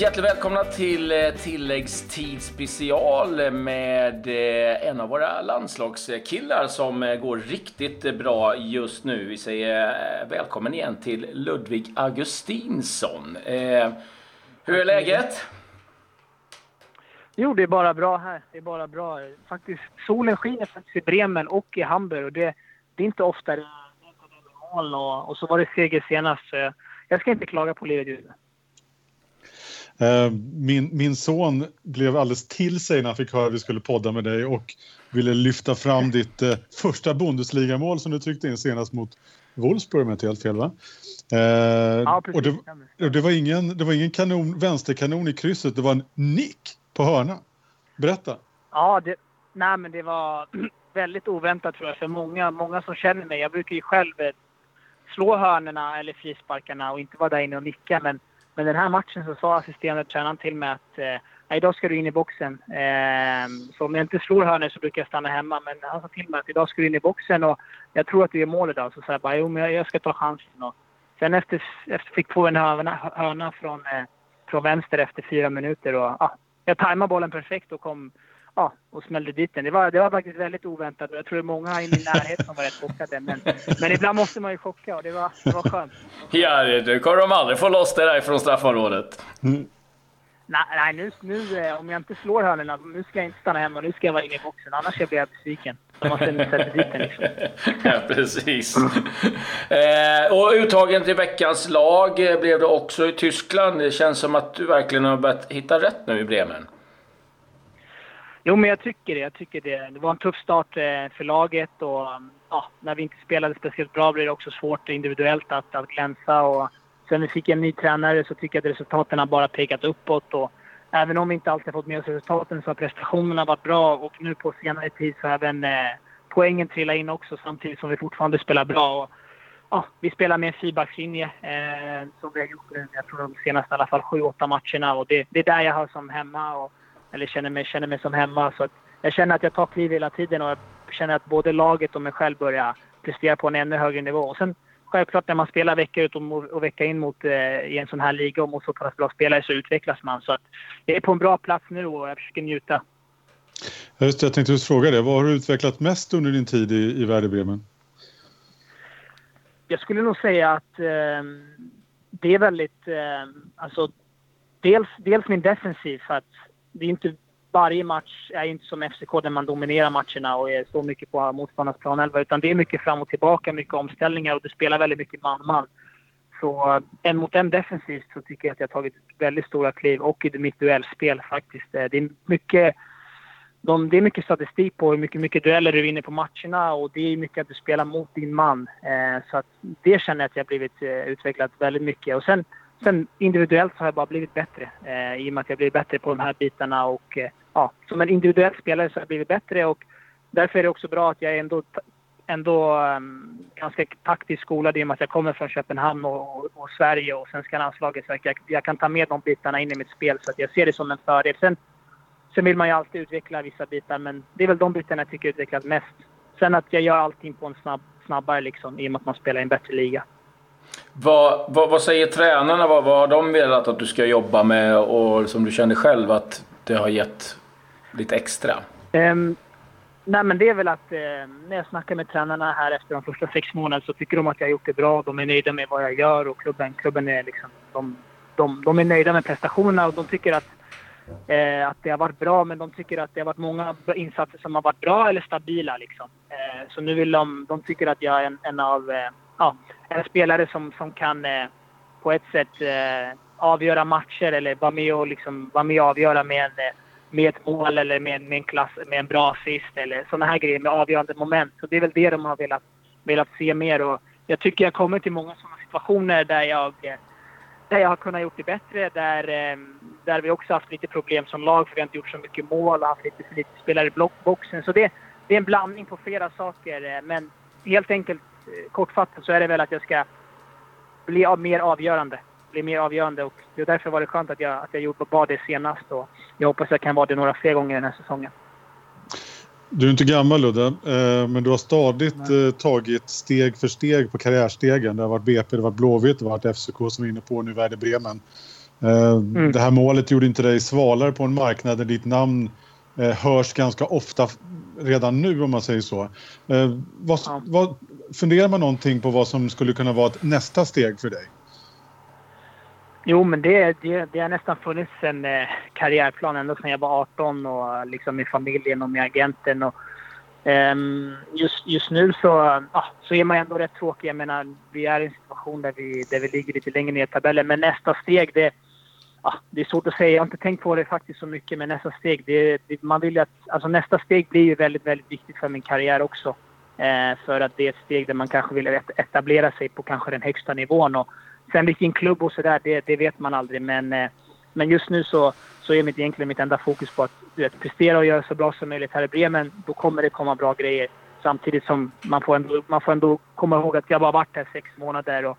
Hjärtligt välkomna till eh, tilläggstid special med eh, en av våra landslagskillar som eh, går riktigt bra just nu. Vi säger välkommen igen till Ludvig Augustinsson. Hur är läget? Jo, det är bara bra här. Det är bara bra. Faktiskt, solen skiner faktiskt i Bremen och i Hamburg och det, det är inte ofta det är mål och, och så var det seger senast. Jag ska inte klaga på livet just nu. Eh, min, min son blev alldeles till sig när han fick höra att vi skulle podda med dig och ville lyfta fram ditt eh, första Bundesligamål som du tryckte in senast mot Wolfsburg om jag inte helt fel va? Eh, ja, precis. Och det, och det, var ingen, det var ingen kanon, vänsterkanon i krysset, det var en nick på hörna. Berätta. Ja, det, nej, men det var väldigt oväntat tror jag för många, många som känner mig. Jag brukar ju själv eh, slå hörnerna eller frisparkarna och inte vara där inne och nicka men men den här matchen så sa assisterande tränaren till mig att eh, idag ska du in i boxen. Eh, så om jag inte slår hörnor så brukar jag stanna hemma. Men han sa till mig att idag ska du in i boxen och jag tror att du gör mål idag. Så sa jag bara jo, men jag, ska ta chansen. Och sen efter, efter fick få en hörna, hörna från, eh, från vänster efter fyra minuter. Och, ah, jag tajmade bollen perfekt och kom ja, och smällde dit den. Det var, det var faktiskt väldigt oväntat och jag tror det är många i min närhet som var rätt chockade. Men, men ibland måste man ju chocka och det var, det var skönt. Ja, nu kommer de aldrig få loss det där från straffområdet. Mm. Nej, nej nu, nu, eh, om jag inte slår hörnorna, nu ska jag inte stanna hemma. Nu ska jag vara inne i boxen, annars blir jag besviken. De måste sätta dit den liksom. Ja, precis. eh, och uttagen till veckans lag blev det också i Tyskland. Det känns som att du verkligen har börjat hitta rätt nu i Bremen. Jo, men jag tycker det. Jag tycker det. Det var en tuff start eh, för laget och mm, ja, när vi inte spelade speciellt bra blev det också svårt individuellt att, att glänsa. Och sen vi fick en ny tränare så tycker jag att resultaten har bara pekat uppåt. Och även om vi inte alltid har fått med oss resultaten så har prestationerna varit bra och nu på senare tid så har även eh, poängen trillat in också samtidigt som vi fortfarande spelar bra. Och, ja, vi spelar med en fyrbackslinje eh, som vi har gjort nu, jag tror de senaste i alla fall sju, åtta matcherna och det, det är där jag har som hemma. Och, eller känner mig, känner mig som hemma. Så jag känner att jag tar kliv hela tiden och jag känner att både laget och mig själv börjar prestera på en ännu högre nivå. Och sen självklart när man spelar vecka ut och vecka in mot, eh, i en sån här liga och mot så pass bra spelare så utvecklas man. Så att jag är på en bra plats nu och jag försöker njuta. Just det, jag tänkte just fråga det. Vad har du utvecklat mest under din tid i, i Werder Bremen? Jag skulle nog säga att eh, det är väldigt... Eh, alltså, dels, dels min defensiv. För att det är inte varje match är inte som FCK där man dominerar matcherna och är så mycket på motståndarnas planelva. Utan det är mycket fram och tillbaka, mycket omställningar och det spelar väldigt mycket man-man. Så eh, en mot en defensivt så tycker jag att jag har tagit väldigt stora kliv och i mitt duellspel faktiskt. Eh, det är mycket, de, det är mycket statistik på hur mycket, mycket dueller du vinner på matcherna och det är mycket att du spelar mot din man. Eh, så att det känner jag att jag blivit eh, utvecklat väldigt mycket. Och sen Sen individuellt har jag bara blivit bättre eh, i och med att jag blivit bättre på de här bitarna. Och, eh, ja, som en individuell spelare så har jag blivit bättre och därför är det också bra att jag är ändå, ändå um, ganska taktiskt skolad i och med att jag kommer från Köpenhamn och, och, och Sverige och svenska landslaget. Så att jag, jag, kan ta med de bitarna in i mitt spel så att jag ser det som en fördel. Sen, sen vill man ju alltid utveckla vissa bitar men det är väl de bitarna jag tycker utvecklas mest. Sen att jag gör allting på en snabb, snabbare liksom i och med att man spelar i en bättre liga. Vad, vad, vad, säger tränarna? Vad, vad har de velat att du ska jobba med och som du känner själv att det har gett lite extra? Um, nej men det är väl att uh, när jag snackar med tränarna här efter de första sex månaderna så tycker de att jag har gjort det bra. De är nöjda med vad jag gör och klubben, klubben är liksom... De, de, de är nöjda med prestationerna och de tycker att, eh, att det har varit bra men de tycker att det har varit många insatser som har varit bra eller stabila liksom. Eh, så nu vill de... De tycker att jag är en, en av eh, ja, en spelare som, som kan eh, på ett sätt eh, avgöra matcher eller vara med och, liksom, vara med och avgöra med, en, eh, med ett mål eller med, med, en klass, med en bra assist eller sådana här grejer med avgörande moment. Så det är väl det de har velat, velat se mer. Och jag tycker jag kommer till många sådana situationer där jag, där jag har kunnat gjort det bättre. Där, eh, där vi också haft lite problem som lag för vi har inte gjort så mycket mål och haft lite för lite spelare i blockboxen. Så det, det är en blandning på flera saker. Eh, men helt enkelt, kortfattat, så är det väl att jag ska bli mer avgörande. Bli mer avgörande och det är därför var det skönt att jag, att jag gjorde bara det senast och jag hoppas jag kan vara det några fler gånger den här säsongen. Du är inte gammal Ludde, eh, men du har stadigt. Eh, tagit steg för steg på karriärstegen. Det har varit BP, det har varit Blåvitt, det har varit FCK som vi är inne på nu, Werder Bremen. Eh, mm. Det här målet gjorde inte dig svalare på en marknad där ditt namn hörs ganska ofta redan nu om man säger så. Vad, ja. vad, funderar man någonting på vad som skulle kunna vara ett nästa steg för dig? Jo, men det, det, det har nästan funnits en eh, karriärplan ända sedan jag var 18 och liksom med familjen och med agenten. Och, eh, just, just nu så, ah, så är man ändå rätt tråkig. Jag menar, vi är i en situation där vi, där vi ligger lite längre ner i tabellen. Men nästa steg, det, ja, det är svårt att säga. Jag har inte tänkt på det faktiskt så mycket. Men nästa steg, det, det, man vill att, alltså nästa steg blir ju väldigt, väldigt viktigt för min karriär också. Eh, för att det är ett steg där man kanske vill etablera sig på kanske den högsta nivån. Och, Sen vilken klubb och sådär, det, det vet man aldrig. Men, eh, men just nu så, så är mitt, egentligen mitt enda fokus på att vet, prestera och göra så bra som möjligt här i Bremen. Då kommer det komma bra grejer. Samtidigt som man får ändå, man får ändå komma ihåg att jag bara varit här sex månader och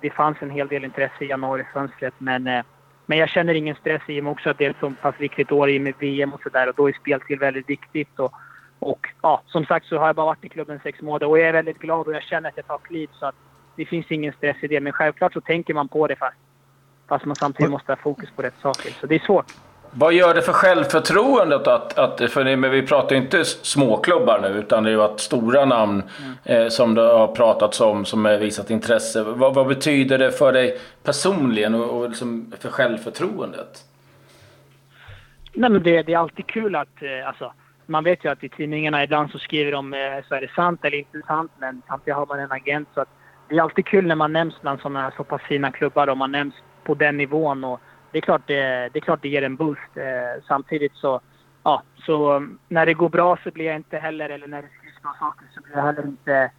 det fanns en hel del intresse i januarifönstret. Men, eh, men jag känner ingen stress i och med också att det är ett så pass viktigt år i med VM och sådär och då är speltid väldigt viktigt. Och, och ja, som sagt så har jag bara varit i klubben sex månader och jag är väldigt glad och jag känner att jag tar kliv. Så att det finns ingen stress i det. Men självklart så tänker man på det fast, fast man samtidigt måste ha fokus på rätt saker. Så det är svårt. Vad gör det för självförtroendet? Att, att, för det, men vi pratar ju inte småklubbar nu, utan det har varit stora namn mm. eh, som det har pratats om, som har visat intresse. Vad, vad betyder det för dig personligen och, och liksom för självförtroendet? Nej, men det, det är alltid kul att... Eh, alltså, man vet ju att i tidningarna ibland så skriver de eh, så är det sant eller inte sant, men samtidigt har man en agent. så att det är alltid kul när man nämns bland sådana här så pass fina klubbar och man nämns på den nivån. Och det, är klart det, det, är klart det ger en boost. Eh, samtidigt så, ja, så när det går bra så blir jag inte heller, eller när det skrivs bra saker så blir jag heller inte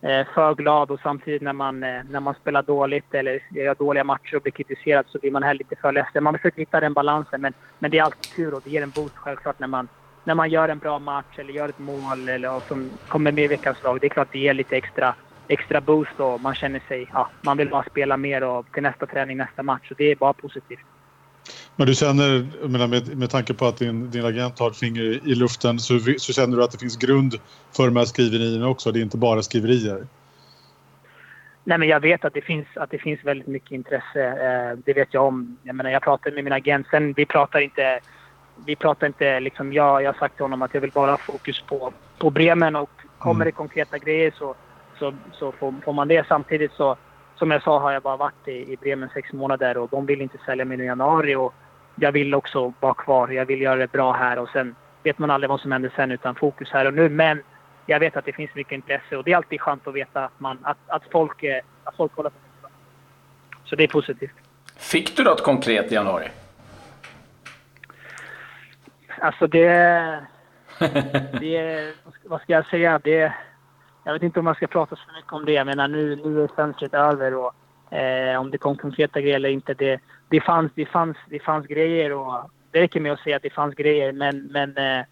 eh, för glad. Och samtidigt när man, eh, när man spelar dåligt eller gör dåliga matcher och blir kritiserad så blir man heller lite för ledsen. Man försöker hitta den balansen men, men det är alltid tur och det ger en boost självklart när man, när man gör en bra match eller gör ett mål eller som kommer med i veckans lag. Det är klart det ger lite extra extra boost och man känner sig... Ja, man vill bara spela mer och till nästa träning, nästa match. Och det är bara positivt. Men du känner, menar, med, med tanke på att din, din agent har ett finger i luften så, så känner du att det finns grund för de här skriverierna också? Det är inte bara skriverier? Nej, men jag vet att det finns, att det finns väldigt mycket intresse. Eh, det vet jag om. Jag, menar, jag pratar med min agent. Sen, vi pratar inte... Vi pratar inte liksom, jag, jag har sagt till honom att jag vill bara ha fokus på, på Bremen och kommer mm. det konkreta grejer så så, så får, får, man det. Samtidigt så, som jag sa, har jag bara varit i, i Bremen sex månader och de vill inte sälja mig i januari. Och jag vill också vara kvar. Jag vill göra det bra här och sen vet man aldrig vad som händer sen utan fokus här och nu. Men jag vet att det finns mycket intresse och det är alltid skönt att veta att, man, att, att, folk, att folk håller på. Så det är positivt. Fick du något konkret i januari? Alltså det... det vad ska jag säga? Det, jag vet inte om man ska prata så mycket om det. Jag menar nu, nu är fönstret över och eh, om det kom konkreta grejer eller inte. Det, det, fanns, det, fanns, det fanns grejer och det räcker med att säga att det fanns grejer. Men, men, eh,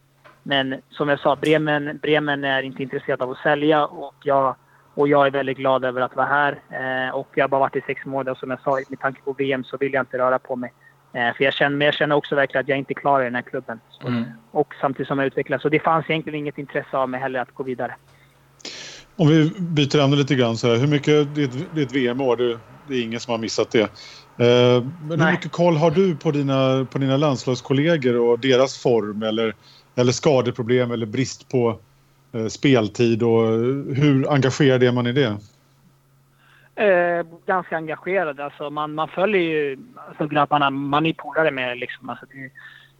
men som jag sa, Bremen, Bremen är inte intresserad av att sälja och jag, och jag är väldigt glad över att vara här. Eh, och jag har bara varit i sex månader och som jag sa, med tanke på VM så vill jag inte röra på mig. Eh, för jag känner, men jag känner också verkligen att jag inte är klar i den här klubben. Så, mm. Och samtidigt som jag utvecklas. Så det fanns egentligen inget intresse av mig heller att gå vidare. Om vi byter ämne lite grann så här, hur mycket, det är ett, VM-år, det, det, är ingen som har missat det. Eh, men hur mycket koll har du på dina, på dina landslagskollegor och deras form eller, eller skadeproblem eller brist på eh, speltid och hur engagerad är man i det? Eh, ganska engagerad. Alltså man, man följer ju alltså grabbarna, man är polare med liksom. Alltså det,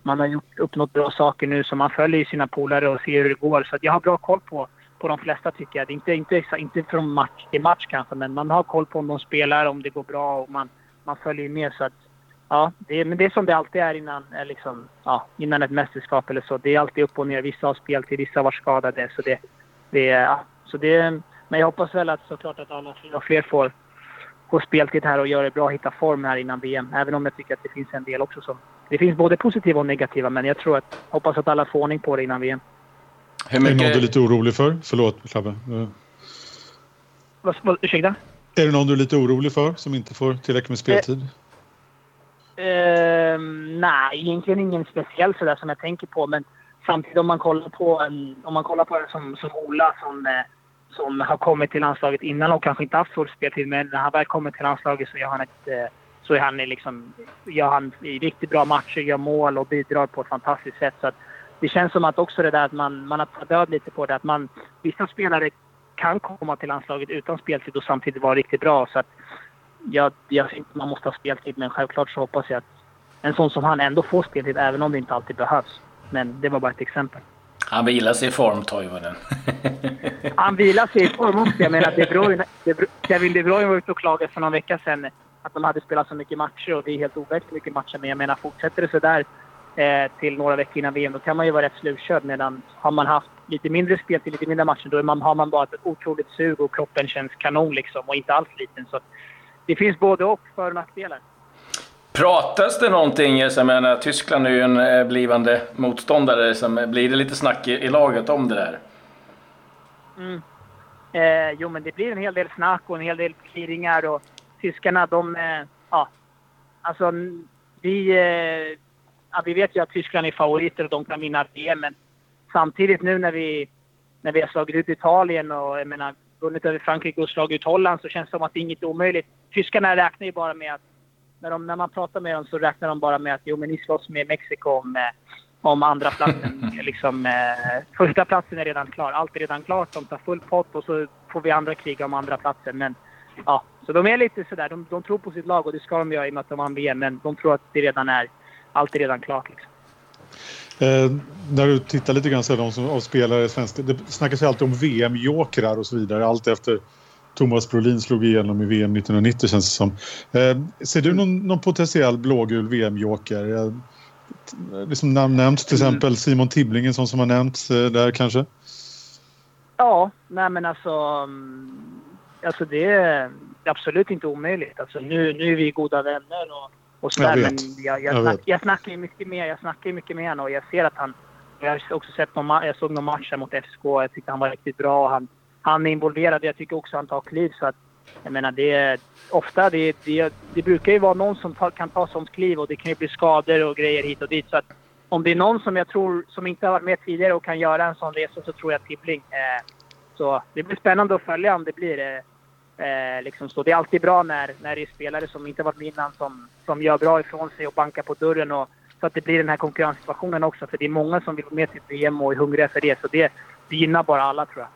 man har gjort, uppnått bra saker nu så man följer sina polare och ser hur det går. Så jag har bra koll på på de flesta tycker jag. Inte, inte, inte från match till match kanske, men man har koll på om de spelar, om det går bra och man, man följer med. Så att, ja, det är, men det är som det alltid är innan, eh, liksom, ja, innan ett mästerskap eller så. Det är alltid upp och ner. Vissa har speltid, vissa har varit skadade. Så det, det, ja, så det, men jag hoppas väl att såklart att alla fler och fler får, speltid här och gör det bra, hitta form här innan VM. Även om jag tycker att det finns en del också som... Det finns både positiva och negativa, men jag tror att... Hoppas att alla får ordning på det innan VM. Hur mycket... Är det någon du är lite orolig för? Förlåt, Clabbe. Vad, vad, ursäkta? Är det någon du är lite orolig för som inte får tillräckligt med speltid? Eh, eh, nej, egentligen ingen speciell sådär som jag tänker på. Men samtidigt om man kollar på en, om man kollar på en som, som Ola som, eh, som har kommit till landslaget innan och kanske inte haft full speltid. Men när han väl kommer till landslaget så gör han ett eh, så är han liksom, gör han i riktigt bra matcher, gör mål och bidrar på ett fantastiskt sätt. Så att det känns som att också det där att man, man har död lite på det. Att man, vissa spelare kan komma till landslaget utan speltid och samtidigt vara riktigt bra. Så att jag, jag inte man måste ha speltid, men självklart så hoppas jag att en sån som han ändå får speltid, även om det inte alltid behövs. Men det var bara ett exempel. Han vilar sig i form, Toivonen. han vilar sig i form också. Jag menar, De Bruyne, De Bruyne, Kevin De Bruyne var ute och klagade för någon vecka sedan att de hade spelat så mycket matcher och det är helt overkligt mycket matcher. Men jag menar, fortsätter det sådär eh, till några veckor innan VM, då kan man ju vara rätt slutkörd. Medan har man haft lite mindre spel till lite mindre matcher, då man, har man bara ett otroligt sug och kroppen känns kanon liksom och inte alls liten. Så det finns både och, för och nackdelar. Pratas det någonting, jag menar, Tyskland är ju en eh, blivande motståndare, som, blir det lite snack i, i laget om det där? Mm. Eh, jo, men det blir en hel del snack och en hel del clearingar och tyskarna, de... Eh, ja, alltså vi... Eh, ja, vi vet ju att Tyskland är favoriter och de kan vinna VM, men samtidigt nu när vi, när vi har slagit ut Italien och jag menar, vunnit över Frankrike och slagit ut Holland så känns det som att det är inget omöjligt. Tyskarna räknar ju bara med att när, de, när man pratar med dem så räknar de bara med att jo, men ni slåss med Mexiko om, eh, om andra platsen. liksom, eh, första platsen är redan klar. Allt är redan klart. De tar full pott och så får vi andra kriga om andra platsen. Men ja, så de är lite sådär. De, de tror på sitt lag och det ska de göra i och med att de vann VM. Men de tror att det redan är, allt är redan klart. Liksom. Eh, när du tittar lite grann så de som, av spelare svenska, det snackas ju alltid om VM-jokrar och så vidare. Allt efter Thomas Brolin slog igenom i VM 1990 känns det som. Eh, ser du någon, någon potentiell blågul VM-joker? Eh, liksom nämnts till mm. exempel Simon Tibbling, en sån som har nämnts eh, där kanske? Ja, nej men alltså... Mm, alltså det är absolut inte omöjligt. Alltså nu, nu är vi goda vänner och och så jag, men jag, jag, jag, snack, jag snackar ju mycket mer. Jag snackar mycket med honom och jag ser att han... Jag har också sett någon, jag såg någon match mot FSK. Jag tyckte han var riktigt bra. Han, han är involverad. Jag tycker också han tar kliv. Så att, jag menar, det är ofta... Det, det, det brukar ju vara någon som tar, kan ta sånt kliv och det kan ju bli skador och grejer hit och dit. Så att om det är någon som jag tror som inte har varit med tidigare och kan göra en sån resa så tror jag Tibbling. Eh, så det blir spännande att följa om det blir. Eh, Eh, liksom så. Det är alltid bra när, när det är spelare som inte varit med innan som, som gör bra ifrån sig och bankar på dörren. Och, så att det blir den här konkurrenssituationen också. För det är många som vill med till VM och är hungriga för det. Så det, det gynnar bara alla tror jag.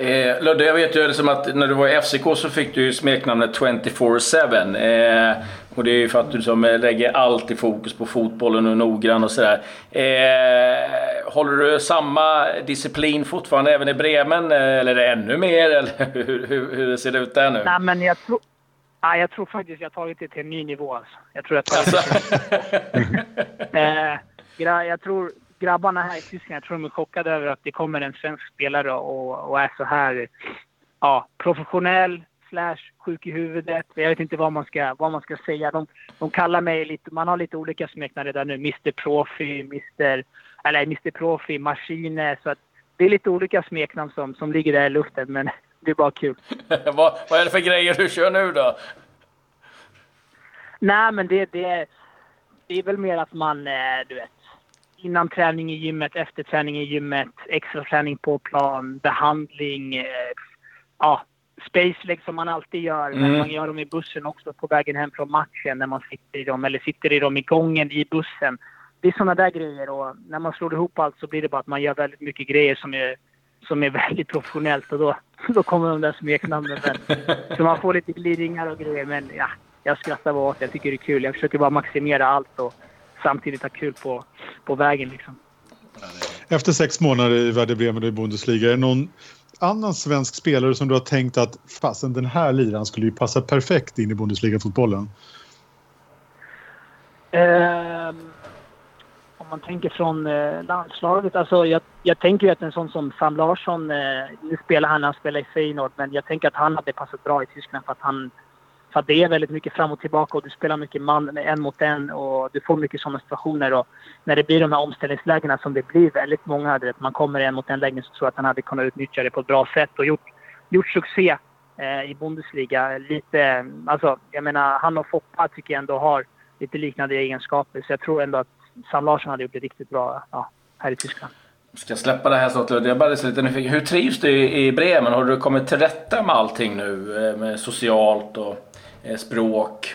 Eh, Ludde, jag vet ju liksom att när du var i FCK så fick du smeknamnet 24-7. Eh, och det är ju för att du liksom lägger allt i fokus på fotbollen och är noggrann och sådär. Eh, håller du samma disciplin fortfarande även i Bremen? Eh, eller är det ännu mer? Eller hur, hur, hur ser det ut där nu? Nej, men jag tror... Ja, jag tror faktiskt jag tagit det till en ny nivå. Alltså. Jag tror att... Alltså. eh, jag tror grabbarna här i Tyskland, jag tror de är chockade över att det kommer en svensk spelare och, och är så här ja, professionell slash sjuk i huvudet. Jag vet inte vad man ska, vad man ska säga. De, de kallar mig lite, man har lite olika smeknamn redan nu. Mr Profi, Mr, eller Mr Profi, Maskine. Så att det är lite olika smeknamn som, som ligger där i luften, men det är bara kul. vad, vad är det för grejer du kör nu då? Nej, men det, det, det är väl mer att man, eh, du vet, innan träning i gymmet, efter träning i gymmet, extra träning på plan, behandling, eh, ja, spaceleg som man alltid gör. Mm. Men man gör dem i bussen också på vägen hem från matchen när man sitter i dem, eller sitter i dem i gången i bussen. Det är sådana där grejer och när man slår ihop allt så blir det bara att man gör väldigt mycket grejer som är, som är väldigt professionellt och då, då kommer de där smeknamnen. Så man får lite gliringar och grejer men ja, jag skrattar bara åt det. Jag tycker det är kul. Jag försöker bara maximera allt och samtidigt ha kul på, på vägen liksom. Efter sex månader i Werder Bremen och i Bundesliga, är det någon annan svensk spelare som du har tänkt att fasen den här liran skulle ju passa perfekt in i Bundesliga-fotbollen? Um, om man tänker från eh, landslaget. Alltså jag, jag tänker ju att en sån som Sam Larsson, eh, nu spelar han han spelar i Feyenoord, men jag tänker att han hade passat bra i Tyskland för att han för att det är väldigt mycket fram och tillbaka och du spelar mycket man en mot en och du får mycket sådana situationer. Och när det blir de här omställningslägena som det blir väldigt många, att man kommer en mot en lägen så tror jag att han hade kunnat utnyttja det på ett bra sätt och gjort, gjort succé eh, i Bundesliga. Lite, alltså, jag menar, han och Foppa tycker jag ändå har lite liknande egenskaper. Så jag tror ändå att Sam Larsson hade gjort det riktigt bra ja, här i Tyskland. Jag ska släppa det här snart. Jag bara lite nyfiken. Hur trivs du i Bremen? Har du kommit till rätta med allting nu? Eh, med socialt och eh, språk?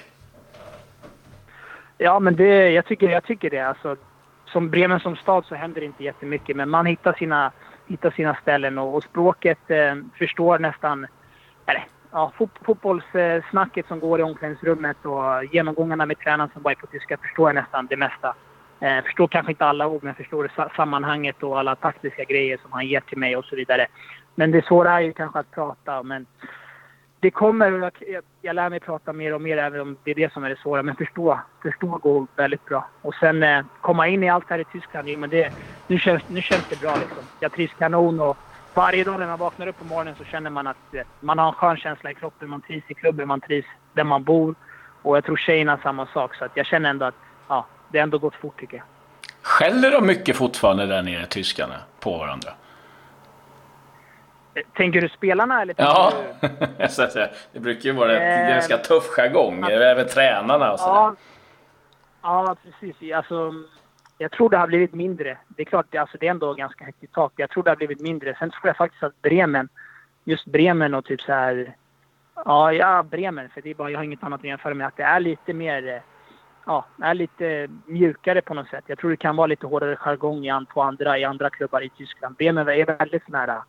Ja, men det, jag, tycker, jag tycker det. Alltså, som Bremen som stad så händer det inte jättemycket. Men man hittar sina, hittar sina ställen och, och språket eh, förstår nästan... Eller, ja, fotbollssnacket som går i omklädningsrummet och genomgångarna med tränaren som bara är på tyska förstår jag nästan det mesta. Jag eh, förstår kanske inte alla ord, men jag förstår sammanhanget och alla taktiska grejer som han ger till mig och så vidare. Men det svåra är ju kanske att prata. Men det kommer, jag, jag lär mig prata mer och mer även om det är det som är det svåra. Men förstå, förstå går väldigt bra. Och sen eh, komma in i allt här i Tyskland, men det, nu, känns, nu känns det bra liksom. Jag trivs kanon och varje dag när man vaknar upp på morgonen så känner man att eh, man har en skön känsla i kroppen. Man trivs i klubben, man trivs där man bor. Och jag tror tjejerna samma sak. Så att jag känner ändå att ja, det har ändå gått fort tycker jag. Skäller de mycket fortfarande där nere, tyskarna, på varandra? Tänker du spelarna eller? Ja, du... det brukar ju vara en eh, ganska tuff jargong, även tränarna och sådär. Ja, ja, precis. Alltså, jag tror det har blivit mindre. Det är klart, alltså, det är ändå ganska högt i tak. Jag tror det har blivit mindre. Sen tror jag faktiskt att Bremen, just Bremen och typ så här... Ja, ja Bremen, för det är bara, jag har inget annat att jämföra med. Att det är lite mer ja, är lite mjukare på något sätt. Jag tror det kan vara lite hårdare jargong på andra, i andra klubbar i Tyskland. Bremen är väldigt nära.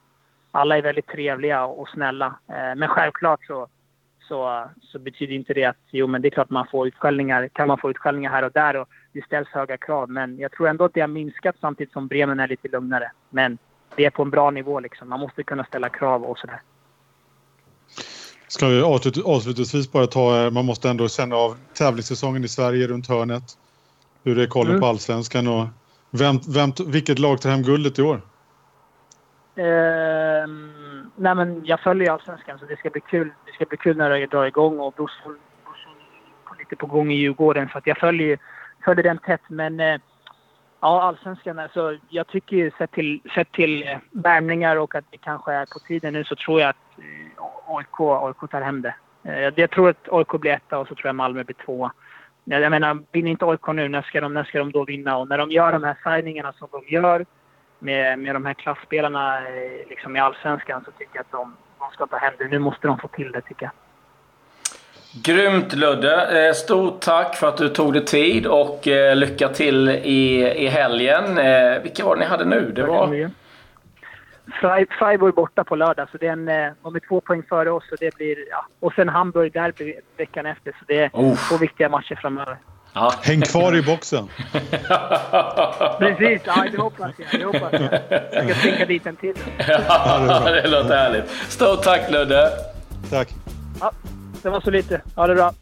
Alla är väldigt trevliga och snälla. Eh, men självklart så, så, så betyder inte det att jo, men det är klart man får utskällningar, kan man få utskällningar här och där och det ställs höga krav. Men jag tror ändå att det har minskat samtidigt som Bremen är lite lugnare. Men det är på en bra nivå liksom. Man måste kunna ställa krav och sådär. Ska vi avslutningsvis bara ta, eh, man måste ändå känna av tävlingssäsongen i Sverige runt hörnet. Hur är kollen mm. på allsvenskan och vem, vem, vilket lag tar hem guldet i år? Eh, nej men jag följer allsvenskan så det ska bli kul. Det ska bli kul när det drar igång och brorsan är lite på gång i Djurgården så att jag följer, följer den tätt. Men eh, ja, allsvenskan alltså jag tycker ju sett till, sett till eh, värmningar och att det kanske är på tiden nu så tror jag att eh, AIK, AIK tar hem det. Eh, jag tror att AIK blir etta och så tror jag Malmö blir tvåa. Jag menar, vinner inte AIK nu, när ska, de, när ska de då vinna? Och när de gör de här signingarna som de gör med, med de här klassspelarna liksom i Allsvenskan så tycker jag att de, de ska ta hem det. Nu måste de få till det, tycker jag. Grymt Ludde! Eh, stort tack för att du tog dig tid och lycka till i, i helgen. Vilka var det ni hade nu? Det var... Freiburg borta på lördag, så det är en, eh, de är två poäng före oss. Och, det blir, ja. och sen Hamburg derby veckan efter, så det är oh. två viktiga matcher framöver. Ja. Häng kvar i boxen! Precis, ja, det hoppas jag. Det hoppas jag. jag ska tänka dit en till. ja, det låter härligt. Stort tack Ludde! Tack! det var så lite. Ha det bra!